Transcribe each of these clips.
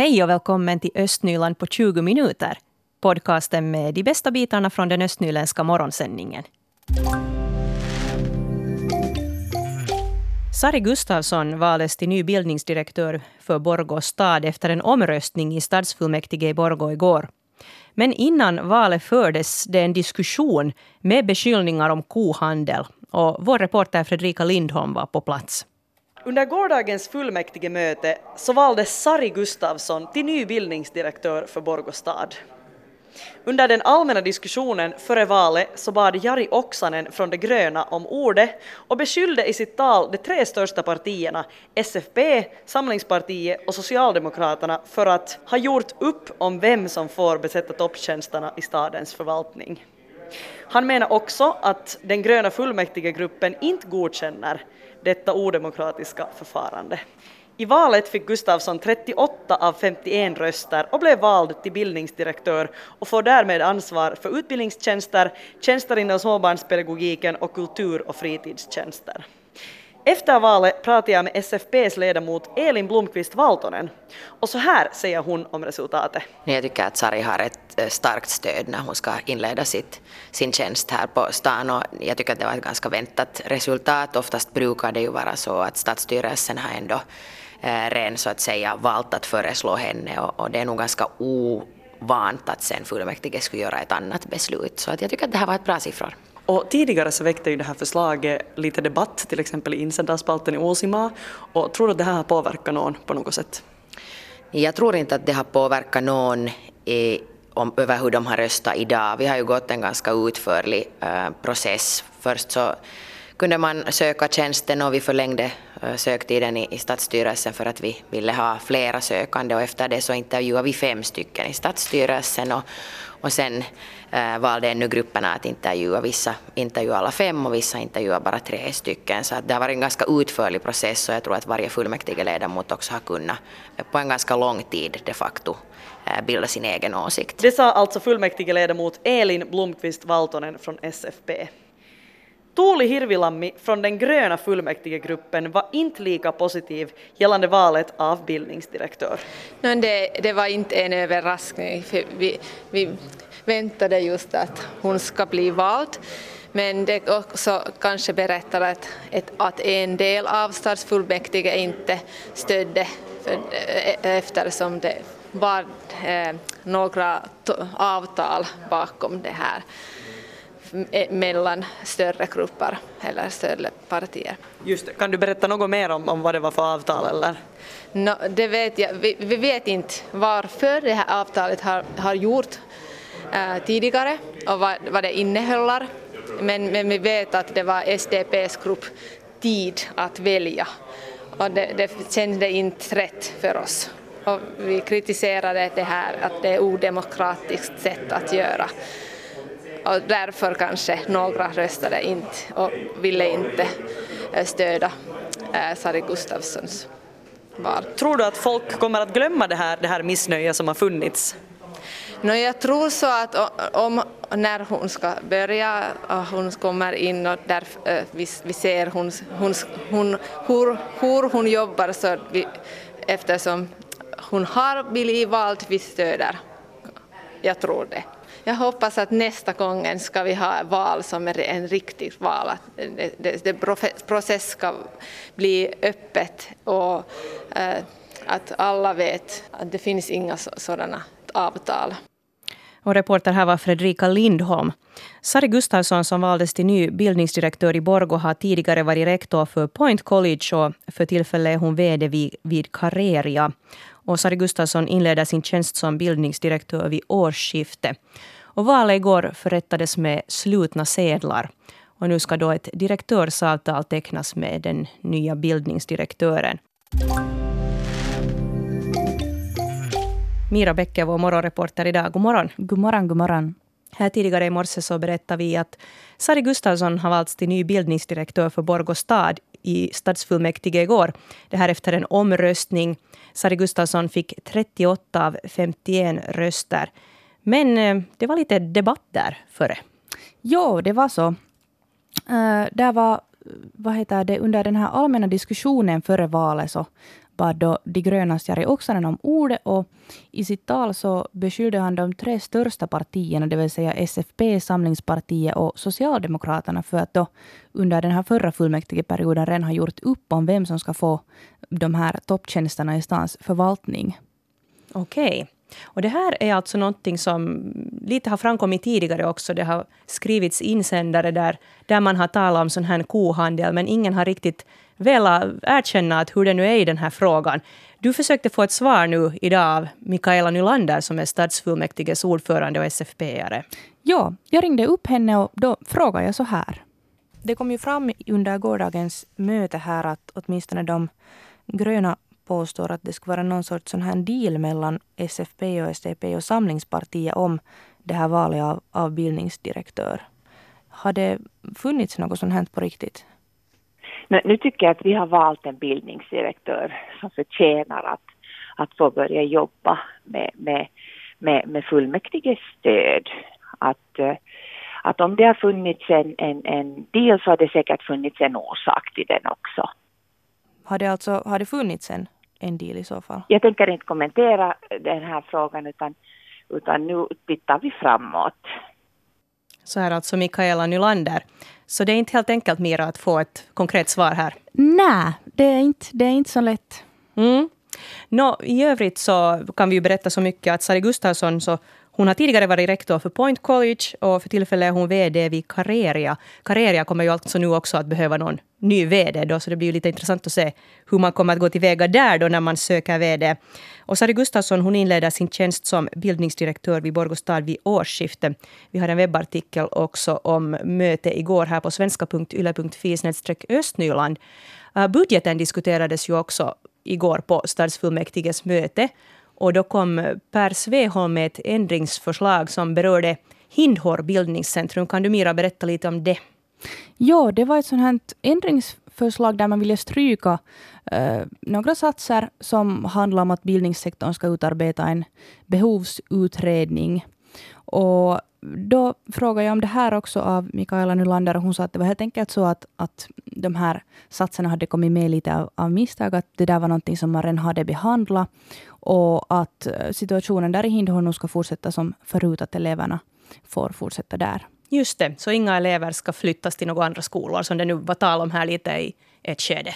Hej och välkommen till Östnyland på 20 minuter. Podcasten med de bästa bitarna från den östnyländska morgonsändningen. Sari Gustafsson valdes till ny bildningsdirektör för Borgå stad efter en omröstning i stadsfullmäktige i Borgå igår. Men innan valet fördes det en diskussion med beskyllningar om kohandel. Och vår reporter Fredrika Lindholm var på plats. Under gårdagens fullmäktigemöte så valdes Sari Gustafsson till ny bildningsdirektör för Borgå stad. Under den allmänna diskussionen före valet så bad Jari Oksanen från De gröna om ordet och beskyllde i sitt tal de tre största partierna, SFP, Samlingspartiet och Socialdemokraterna, för att ha gjort upp om vem som får besätta topptjänsterna i stadens förvaltning. Han menar också att den gröna fullmäktigegruppen inte godkänner detta odemokratiska förfarande. I valet fick Gustafsson 38 av 51 röster och blev vald till bildningsdirektör och får därmed ansvar för utbildningstjänster, tjänster inom småbarnspedagogiken och kultur och fritidstjänster. Efter valet pratade jag med SFPs ledamot Elin Blomqvist Valtonen och så här säger hon om resultatet. Jag tycker att Sari har ett eh, starkt stöd när hon ska inleda sitt, sin tjänst här på stan och jag tycker att det var ett ganska väntat resultat. Oftast brukar det ju vara så att stadsstyrelsen har ändå eh, ren så att säga valt att föreslå henne och, och det är nog ganska ovant att sen fullmäktige skulle göra ett annat beslut. Så att jag tycker att det här var ett bra siffror. Och tidigare så väckte ju det här förslaget lite debatt, till exempel i insändarspalten i Åsima. Och tror du att det här har påverkat någon på något sätt? Jag tror inte att det har påverkat någon i, om, över hur de har röstat idag. Vi har ju gått en ganska utförlig äh, process. Först så kunde man söka tjänsten och vi förlängde äh, söktiden i, i stadsstyrelsen för att vi ville ha flera sökande och efter det så intervjuade vi fem stycken i stadsstyrelsen och, och sen eh, valde ännu grupperna att intervjua. Vissa intervjuade alla fem och vissa intervjuade bara tre stycken. Så att det har varit en ganska utförlig process och jag tror att varje fullmäktigeledamot också har kunnat eh, på en ganska lång tid de facto eh, bilda sin egen åsikt. Det sa alltså fullmäktigeledamot Elin Blomqvist Valtonen från SFP. Tuuli Hirvilammi från den gröna fullmäktigegruppen var inte lika positiv gällande valet av bildningsdirektör. Nej, det, det var inte en överraskning. För vi, vi väntade just att hon ska bli vald. Men det också kanske berättar att, att en del av stadsfullmäktige inte stödde för, eh, eftersom det var eh, några avtal bakom det här mellan större grupper eller större partier. Just. Kan du berätta något mer om, om vad det var för avtal? Eller? No, det vet jag. Vi, vi vet inte varför det här avtalet har, har gjort äh, tidigare och vad, vad det innehåller. Men, men vi vet att det var SDPs grupp tid att välja och det, det kändes inte rätt för oss. Och vi kritiserade det här att det är odemokratiskt sätt att göra och därför kanske några röstade inte och ville inte eh, stödja eh, Sari Gustafssons val. Tror du att folk kommer att glömma det här, det här missnöjet som har funnits? No, jag tror så att om, när hon ska börja och hon kommer in och där eh, vi, vi ser hon, hon, hon, hur, hur hon jobbar så vi, eftersom hon har blivit vald, vi stöder. Jag tror det. Jag hoppas att nästa gången ska vi ha val som är en riktigt val, att det, det, det process ska bli öppet och eh, att alla vet att det finns inga sådana avtal. Och reporter här var Fredrika Lindholm. Sari Gustafsson som valdes till ny bildningsdirektör i Borgå har tidigare varit rektor för Point College och för tillfället är hon VD vid, vid Carreria. Och Sari Gustafsson inleder sin tjänst som bildningsdirektör vid årsskiftet. Och valet igår förrättades med slutna sedlar. Och nu ska då ett direktörsavtal tecknas med den nya bildningsdirektören. Mira Bäcke, vår morgonreporter idag. God morgon. God morgon, god morgon. Här tidigare i morse så berättade vi att Sari Gustafsson har valts till ny bildningsdirektör för Borgå stad i stadsfullmäktige igår. Det här efter en omröstning. Sari Gustafsson fick 38 av 51 röster. Men eh, det var lite debatt där före. Jo, det var så. Uh, där var, vad heter det, under den här allmänna diskussionen före valet så bad då De grönas Jari Oksanen om ordet och i sitt tal så beskyllde han de tre största partierna, det vill säga SFP, Samlingspartiet och Socialdemokraterna för att då under den här förra fullmäktigeperioden redan ha gjort upp om vem som ska få de här topptjänsterna i stans förvaltning. Okej. Okay. Och det här är alltså någonting som lite har framkommit tidigare också. Det har skrivits insändare där, där man har talat om sån här kohandel, men ingen har riktigt velat erkänna att hur det nu är i den här frågan. Du försökte få ett svar nu idag av Mikaela Nylander som är stadsfullmäktiges ordförande och SFP-are. Ja, jag ringde upp henne och då frågade jag så här. Det kom ju fram under gårdagens möte här att åtminstone de gröna påstår att det skulle vara någon sorts sån här deal mellan SFP och SDP och Samlingspartiet om det här valet av, av bildningsdirektör. Har det funnits något sånt här på riktigt? Men nu tycker jag att vi har valt en bildningsdirektör som förtjänar att, att få börja jobba med, med, med, med fullmäktiges stöd. Att, eh, att om det har funnits en, en, en deal så har det säkert funnits en orsak till den också. Har det alltså har det funnits en, en deal i så fall? Jag tänker inte kommentera den här frågan utan, utan nu tittar vi framåt. Så här alltså Mikaela Nylander. Så det är inte helt enkelt Mira att få ett konkret svar här? Nej, det är inte, det är inte så lätt. Mm. Nå, I övrigt så kan vi ju berätta så mycket att Sari Gustafsson så hon har tidigare varit rektor för Point College och för tillfället är hon VD vid Careria. Careria kommer ju alltså nu också att behöva någon ny VD då, så det blir ju lite intressant att se hur man kommer att gå tillväga där då när man söker VD. Och Sari Gustafsson hon inleder sin tjänst som bildningsdirektör vid Borgostad vid årsskiftet. Vi har en webbartikel också om möte igår här på svenska.yle.fi östnyland. Äh, budgeten diskuterades ju också igår på stadsfullmäktiges möte. Och då kom Per Sveholm med ett ändringsförslag som berörde Hindhår bildningscentrum. Kan du Mira berätta lite om det? Ja, det var ett sånt här ändringsförslag där man ville stryka eh, några satser som handlar om att bildningssektorn ska utarbeta en behovsutredning. Och då frågade jag om det här också av Mikaela Nylander och hon sa att det var helt enkelt så att, att de här satserna hade kommit med lite av, av misstag, att det där var någonting som man redan hade behandlat och att eh, situationen där i Hindholm ska fortsätta som förut, att eleverna får fortsätta där. Just det, så inga elever ska flyttas till några andra skolor som det nu var tal om här lite i ett skede.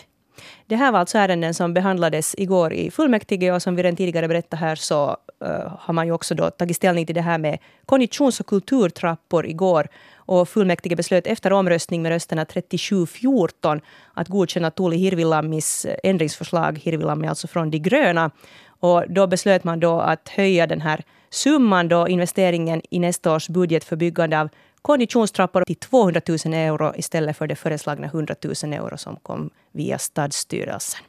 Det här var alltså ärenden som behandlades igår i fullmäktige och som vi redan tidigare berättade här så uh, har man ju också då tagit ställning till det här med konditions och kulturtrappor igår. Och fullmäktige beslöt efter omröstning med rösterna 37-14 att godkänna Tuuli Hirvilammis ändringsförslag. Hirvilammi alltså från De gröna. Och då beslöt man då att höja den här summan då investeringen i nästa års budget för byggande av konditionstrappor till 200 000 euro istället för det föreslagna 100 000 euro som kom via stadsstyrelsen.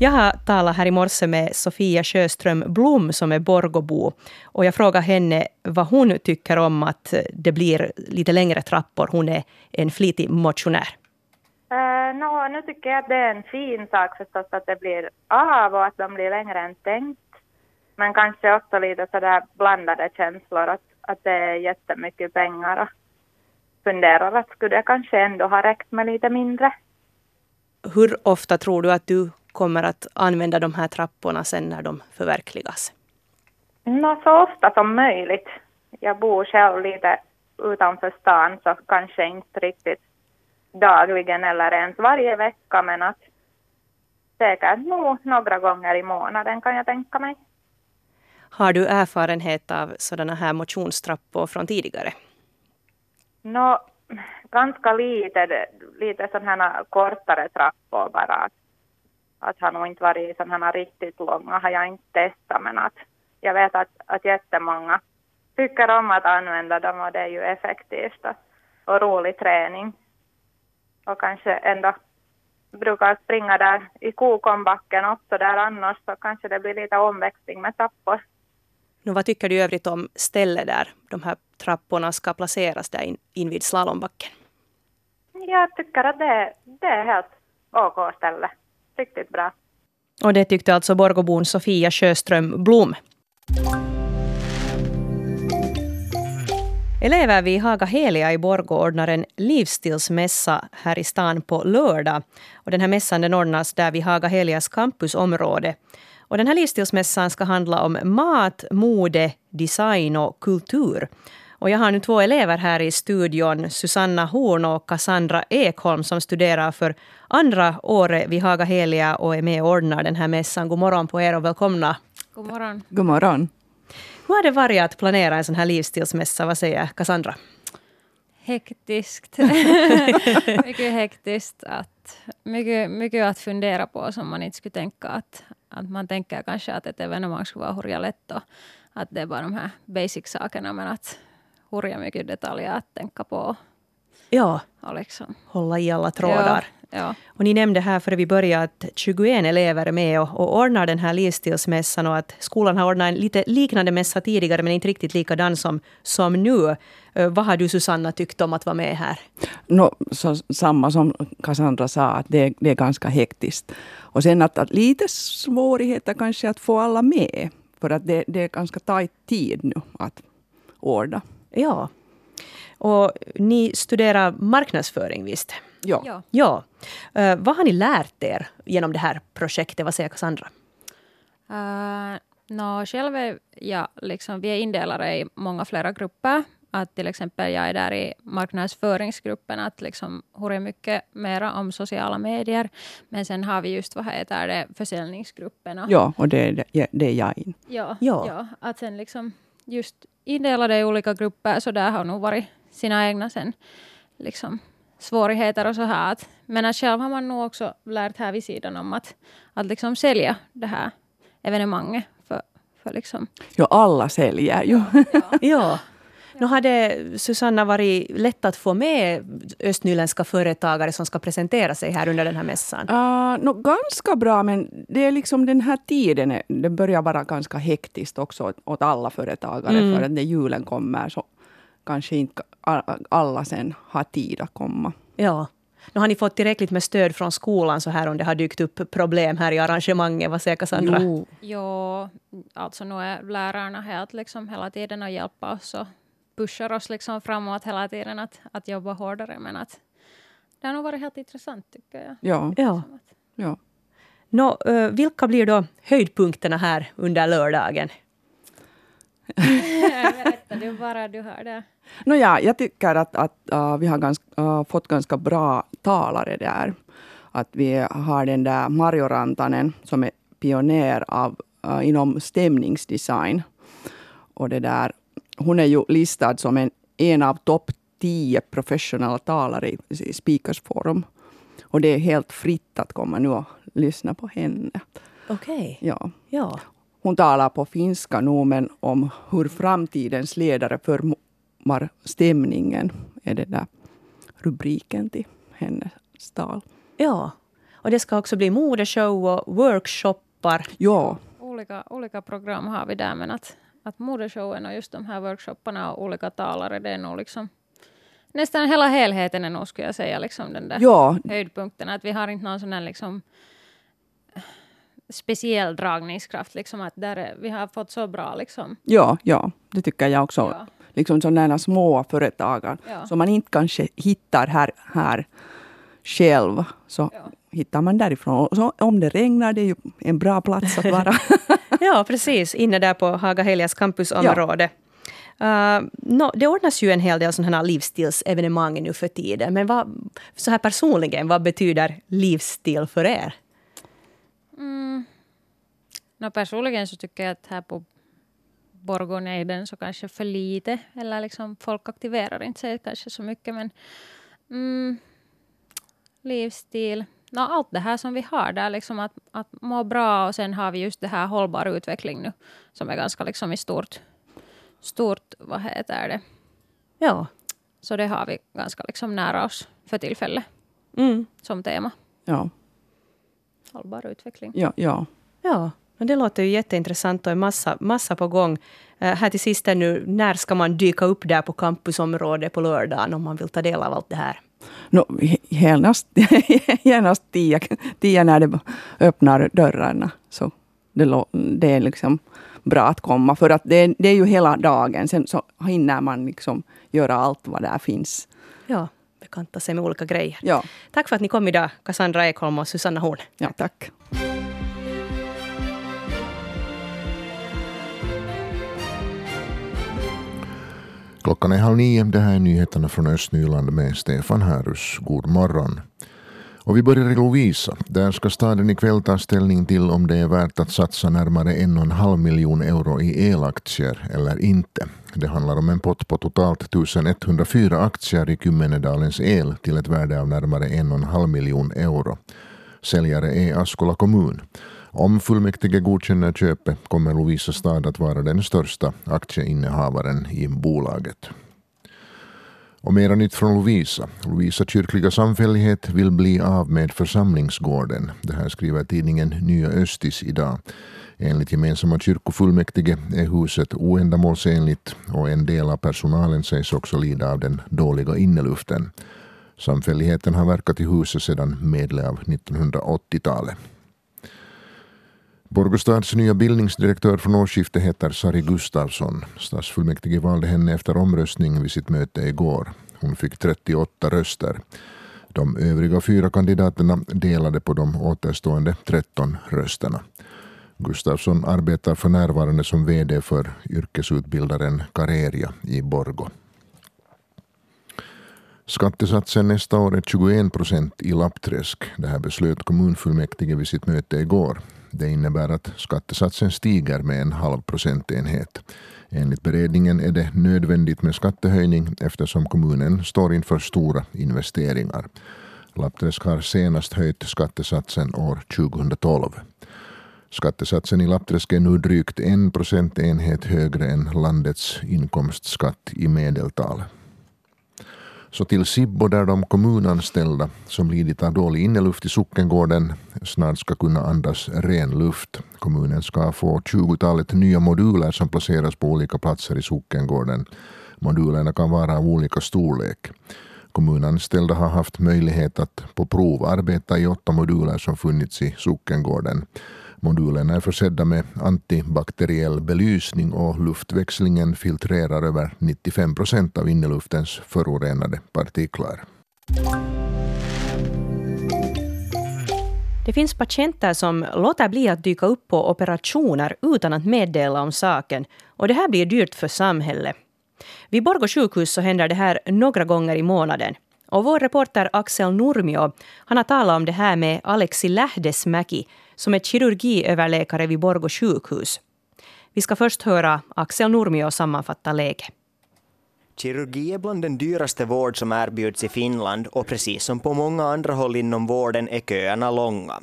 Jag har talat här i morse med Sofia Sjöström Blom som är Borgobo. Och jag frågade henne vad hon tycker om att det blir lite längre trappor. Hon är en flitig motionär. Eh, uh, no, nu tycker jag att det är en fin sak förstås att det blir av och att de blir längre än tänkt. Men kanske också lite sådär blandade känslor att, att det är jättemycket pengar och funderar att skulle det kanske ändå ha räckt med lite mindre. Hur ofta tror du att du kommer att använda de här trapporna sen när de förverkligas? Nå, så ofta som möjligt. Jag bor själv lite utanför stan så kanske inte riktigt dagligen eller ens varje vecka men att säkert nog några gånger i månaden kan jag tänka mig. Har du erfarenhet av sådana här motionstrappor från tidigare? Nå, ganska lite, lite sådana kortare trappor bara. Att, har nog inte varit sådana riktigt långa har jag inte testat men att jag vet att, att jättemånga tycker om att använda dem och det är ju effektivt och, och rolig träning. Och kanske ändå brukar springa där i Kokombacken också där annars så kanske det blir lite omväxling med trappor. Nu, vad tycker du i övrigt om stället där de här trapporna ska placeras där in, invid slalombacken? Jag tycker att det, det är helt OK ställe. Riktigt bra. Och det tyckte alltså Borgobon Sofia Sjöström Blom. Elever vid Haga Helia i Borgå ordnar en livsstilsmässa här i stan på lördag. Och den här mässan den ordnas där vid Haga Helias campusområde. Och den här livsstilsmässan ska handla om mat, mode, design och kultur. Och jag har nu två elever här i studion, Susanna Horn och Cassandra Ekholm som studerar för andra året vid Haga Helia och är med och ordnar den här mässan. God morgon på er och välkomna. God morgon. God morgon. Hur har det varit att planera en sån här livsstilsmässa? Vad säger Cassandra? Hektiskt. mycket hektiskt. Att, mycket, mycket att fundera på som man inte skulle tänka att, att man tänker kanske att ett evenemang skulle vara hurja lätt och att det är bara de här basic-sakerna men att hurja mycket detaljer att tänka på. Ja, och liksom. hålla i alla trådar. Ja. Och ni nämnde här före vi började att 21 elever är med och, och ordnar den här livsstilsmässan och att skolan har ordnat en lite liknande mässa tidigare men inte riktigt likadan som, som nu. Uh, vad har du Susanna tyckt om att vara med här? No, så, samma som Cassandra sa, att det, det är ganska hektiskt. Och sen att, att lite svårigheter kanske att få alla med. För att det, det är ganska tajt tid nu att ordna. Ja. Och ni studerar marknadsföring visst? Ja. ja. ja. Uh, vad har ni lärt er genom det här projektet? Vad säger Cassandra? Uh, no, själv är jag, liksom, vi är indelade i många flera grupper. Att till exempel jag är där i marknadsföringsgruppen, att liksom hur mycket mera om sociala medier. Men sen har vi just, vad heter det, försäljningsgrupperna. Ja, och det, det, det är jag in. Ja, ja. ja, att sen liksom just indelade i olika grupper, så där har nog varit sina egna sen liksom svårigheter och så här. Att, men att själv har man nog också lärt här vid sidan om att, att liksom sälja det här evenemanget. För, för liksom. Ja, alla säljer ju. Ja. ja. Nu har det, Susanna, varit lätt att få med östnyländska företagare som ska presentera sig här under den här mässan? Uh, no, ganska bra, men det är liksom den här tiden, det börjar vara ganska hektiskt också åt alla företagare, mm. för att när julen kommer så kanske inte alla sen har tid att komma. Ja. Nu har ni fått tillräckligt med stöd från skolan så här om det har dykt upp problem här i arrangemanget? Vad säger Cassandra? Jo, jo alltså nu är lärarna helt liksom hela tiden och hjälpa oss och pushar oss liksom framåt hela tiden att, att jobba hårdare. Men att det har nog varit helt intressant tycker jag. Ja. ja. ja. Nå, vilka blir då höjdpunkterna här under lördagen? Berätta du bara, du har det. No, ja, jag tycker att, att uh, vi har ganska, uh, fått ganska bra talare där. Att vi har den där Mario Rantanen som är pionjär av, uh, inom stämningsdesign. Och det där, hon är ju listad som en, en av topp tio professionella talare i, i Speakers Forum. Och det är helt fritt att komma nu och lyssna på henne. Okej. Okay. Ja. ja. Hon talar på finska nu, men om hur framtidens ledare formar stämningen, är det där rubriken till hennes tal. Ja, och det ska också bli modeshow och workshoppar. Ja. Olika, olika program har vi där, men att, att modeshowen och just de här workshopparna och olika talare, det är nog liksom nästan hela helheten är nog, skulle jag säga, liksom den där ja. höjdpunkten. Att vi har inte någon sån här liksom speciell dragningskraft. Liksom, att där är, vi har fått så bra... Liksom. Ja, ja, det tycker jag också. Ja. Liksom sådana små företag ja. som man inte kanske hittar här, här själv. Så ja. hittar man därifrån. Och så, om det regnar, det är ju en bra plats att vara. ja, precis. Inne där på Haga Helias campusområde. Uh, no, det ordnas ju en hel del sådana här livsstilsevenemang nu för tiden. Men vad, så här personligen, vad betyder livsstil för er? Mm. No, personligen så tycker jag att här på Borgånejden så kanske för lite. Eller liksom folk aktiverar inte sig kanske så mycket. Men mm, livsstil. No, allt det här som vi har där, liksom att, att må bra och sen har vi just det här hållbar utveckling nu som är ganska liksom i stort, stort, vad heter det? Ja. Så det har vi ganska liksom nära oss för tillfället mm. som tema. Ja hållbar utveckling. Ja, ja. ja men det låter ju jätteintressant och en massa, massa på gång. Uh, här till sist nu, när ska man dyka upp där på campusområdet på lördagen om man vill ta del av allt det här? No, genast, genast tio, tio när det öppnar dörrarna. Så det, det är liksom bra att komma. För att det, det är ju hela dagen. Sen så hinner man liksom göra allt vad där finns. Ja, bekanta sig med olika grejer. Ja. Tack för att ni kom idag, Cassandra Ekholm och Susanna Horn. Ja, tack. Klockan är halv nio. Det här är nyheterna från Östnyland med Stefan Härus. God morgon. Och vi börjar i Lovisa. Där ska staden ikväll ta ställning till om det är värt att satsa närmare en och en halv miljon euro i elaktier eller inte. Det handlar om en pott på totalt 1104 aktier i Kymmenedalens el till ett värde av närmare en och en halv miljon euro. Säljare är Askola kommun. Om fullmäktige godkänner köpet kommer Lovisa stad att vara den största aktieinnehavaren i bolaget. Och mera nytt från Lovisa. Lovisa kyrkliga samfällighet vill bli av med församlingsgården. Det här skriver tidningen Nya Östis idag. Enligt gemensamma kyrkofullmäktige är huset oändamålsenligt och en del av personalen sägs också lida av den dåliga inneluften. Samfälligheten har verkat i huset sedan medel av 1980-talet. Borgostads nya bildningsdirektör från årsskiftet heter Sari Gustafsson. Stadsfullmäktige valde henne efter omröstning vid sitt möte igår. Hon fick 38 röster. De övriga fyra kandidaterna delade på de återstående 13 rösterna. Gustafsson arbetar för närvarande som VD för yrkesutbildaren Careria i Borgo. Skattesatsen nästa år är 21 procent i Lappträsk. Det här beslöt kommunfullmäktige vid sitt möte igår. Det innebär att skattesatsen stiger med en halv procentenhet. Enligt beredningen är det nödvändigt med skattehöjning eftersom kommunen står inför stora investeringar. Lappträsk har senast höjt skattesatsen år 2012. Skattesatsen i Lappträsk är nu drygt en procentenhet högre än landets inkomstskatt i medeltal. Så till Sibbo där de kommunanställda som lidit av dålig inneluft i sockengården snart ska kunna andas ren luft. Kommunen ska få 20-talet nya moduler som placeras på olika platser i sockengården. Modulerna kan vara av olika storlek. Kommunanställda har haft möjlighet att på prov arbeta i åtta moduler som funnits i sockengården. Modulerna är försedda med antibakteriell belysning och luftväxlingen filtrerar över 95 procent av inneluftens förorenade partiklar. Det finns patienter som låter bli att dyka upp på operationer utan att meddela om saken. Och det här blir dyrt för samhället. Vid Borgå sjukhus så händer det här några gånger i månaden. Och vår reporter Axel Nurmio han har talat om det här med Alexi Lähdesmäki som är kirurgiöverläkare vid Borgå sjukhus. Vi ska först höra Axel Nurmio sammanfatta läget. Kirurgi är bland den dyraste vård som erbjuds i Finland och precis som på många andra håll inom vården är köerna långa.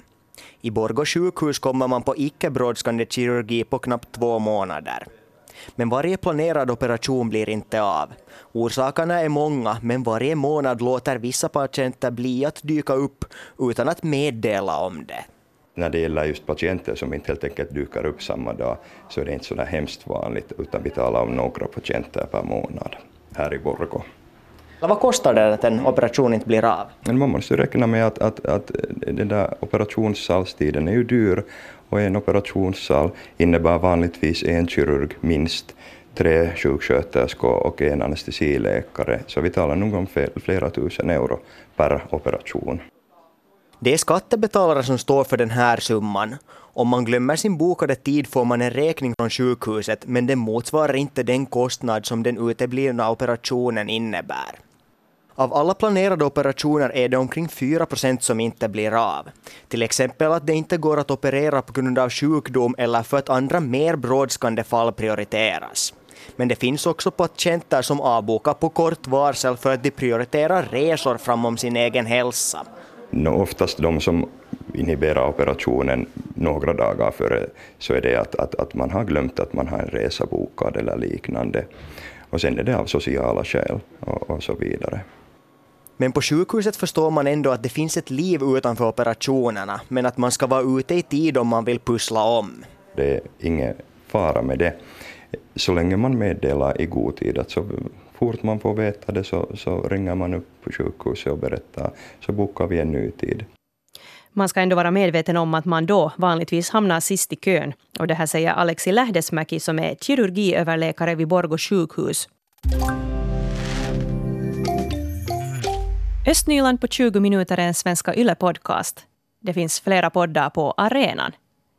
I Borgå sjukhus kommer man på icke brådskande kirurgi på knappt två månader. Men varje planerad operation blir inte av. Orsakerna är många, men varje månad låter vissa patienter bli att dyka upp utan att meddela om det. När det gäller just patienter som inte helt enkelt dyker upp samma dag så är det inte så där hemskt vanligt, utan vi talar om några patienter per månad här i Borgå. Vad kostar det att en operation inte blir av? Men man måste räkna med att, att, att den där operationssalstiden är ju dyr och en operationssal innebär vanligtvis en kirurg minst tre sjuksköterskor och en anestesiläkare, så vi talar nog om flera tusen euro per operation. Det är skattebetalare som står för den här summan. Om man glömmer sin bokade tid får man en räkning från sjukhuset, men den motsvarar inte den kostnad som den uteblivna operationen innebär. Av alla planerade operationer är det omkring 4 procent som inte blir av. Till exempel att det inte går att operera på grund av sjukdom eller för att andra mer brådskande fall prioriteras. Men det finns också patienter som avbokar på kort varsel för att de prioriterar resor framom sin egen hälsa. No, oftast de som inhiberar operationen några dagar före så är det att, att, att man har glömt att man har en resa bokad eller liknande. Och sen är det av sociala skäl och, och så vidare. Men på sjukhuset förstår man ändå att det finns ett liv utanför operationerna, men att man ska vara ute i tid om man vill pussla om. Det är ingen fara med det. Så länge man meddelar i god tid att så fort man får veta det så, så ringer man upp på sjukhuset och berättar, så bokar vi en ny tid. Man ska ändå vara medveten om att man då vanligtvis hamnar sist i kön. Och det här säger Alexi Lähdesmäki som är kirurgiöverläkare vid Borgå sjukhus. Östnyland på 20 minuter är en Svenska Yle-podcast. Det finns flera poddar på arenan.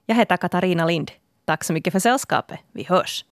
Jag heter Katarina Lind. Tack så mycket för sällskapet. Vi hörs.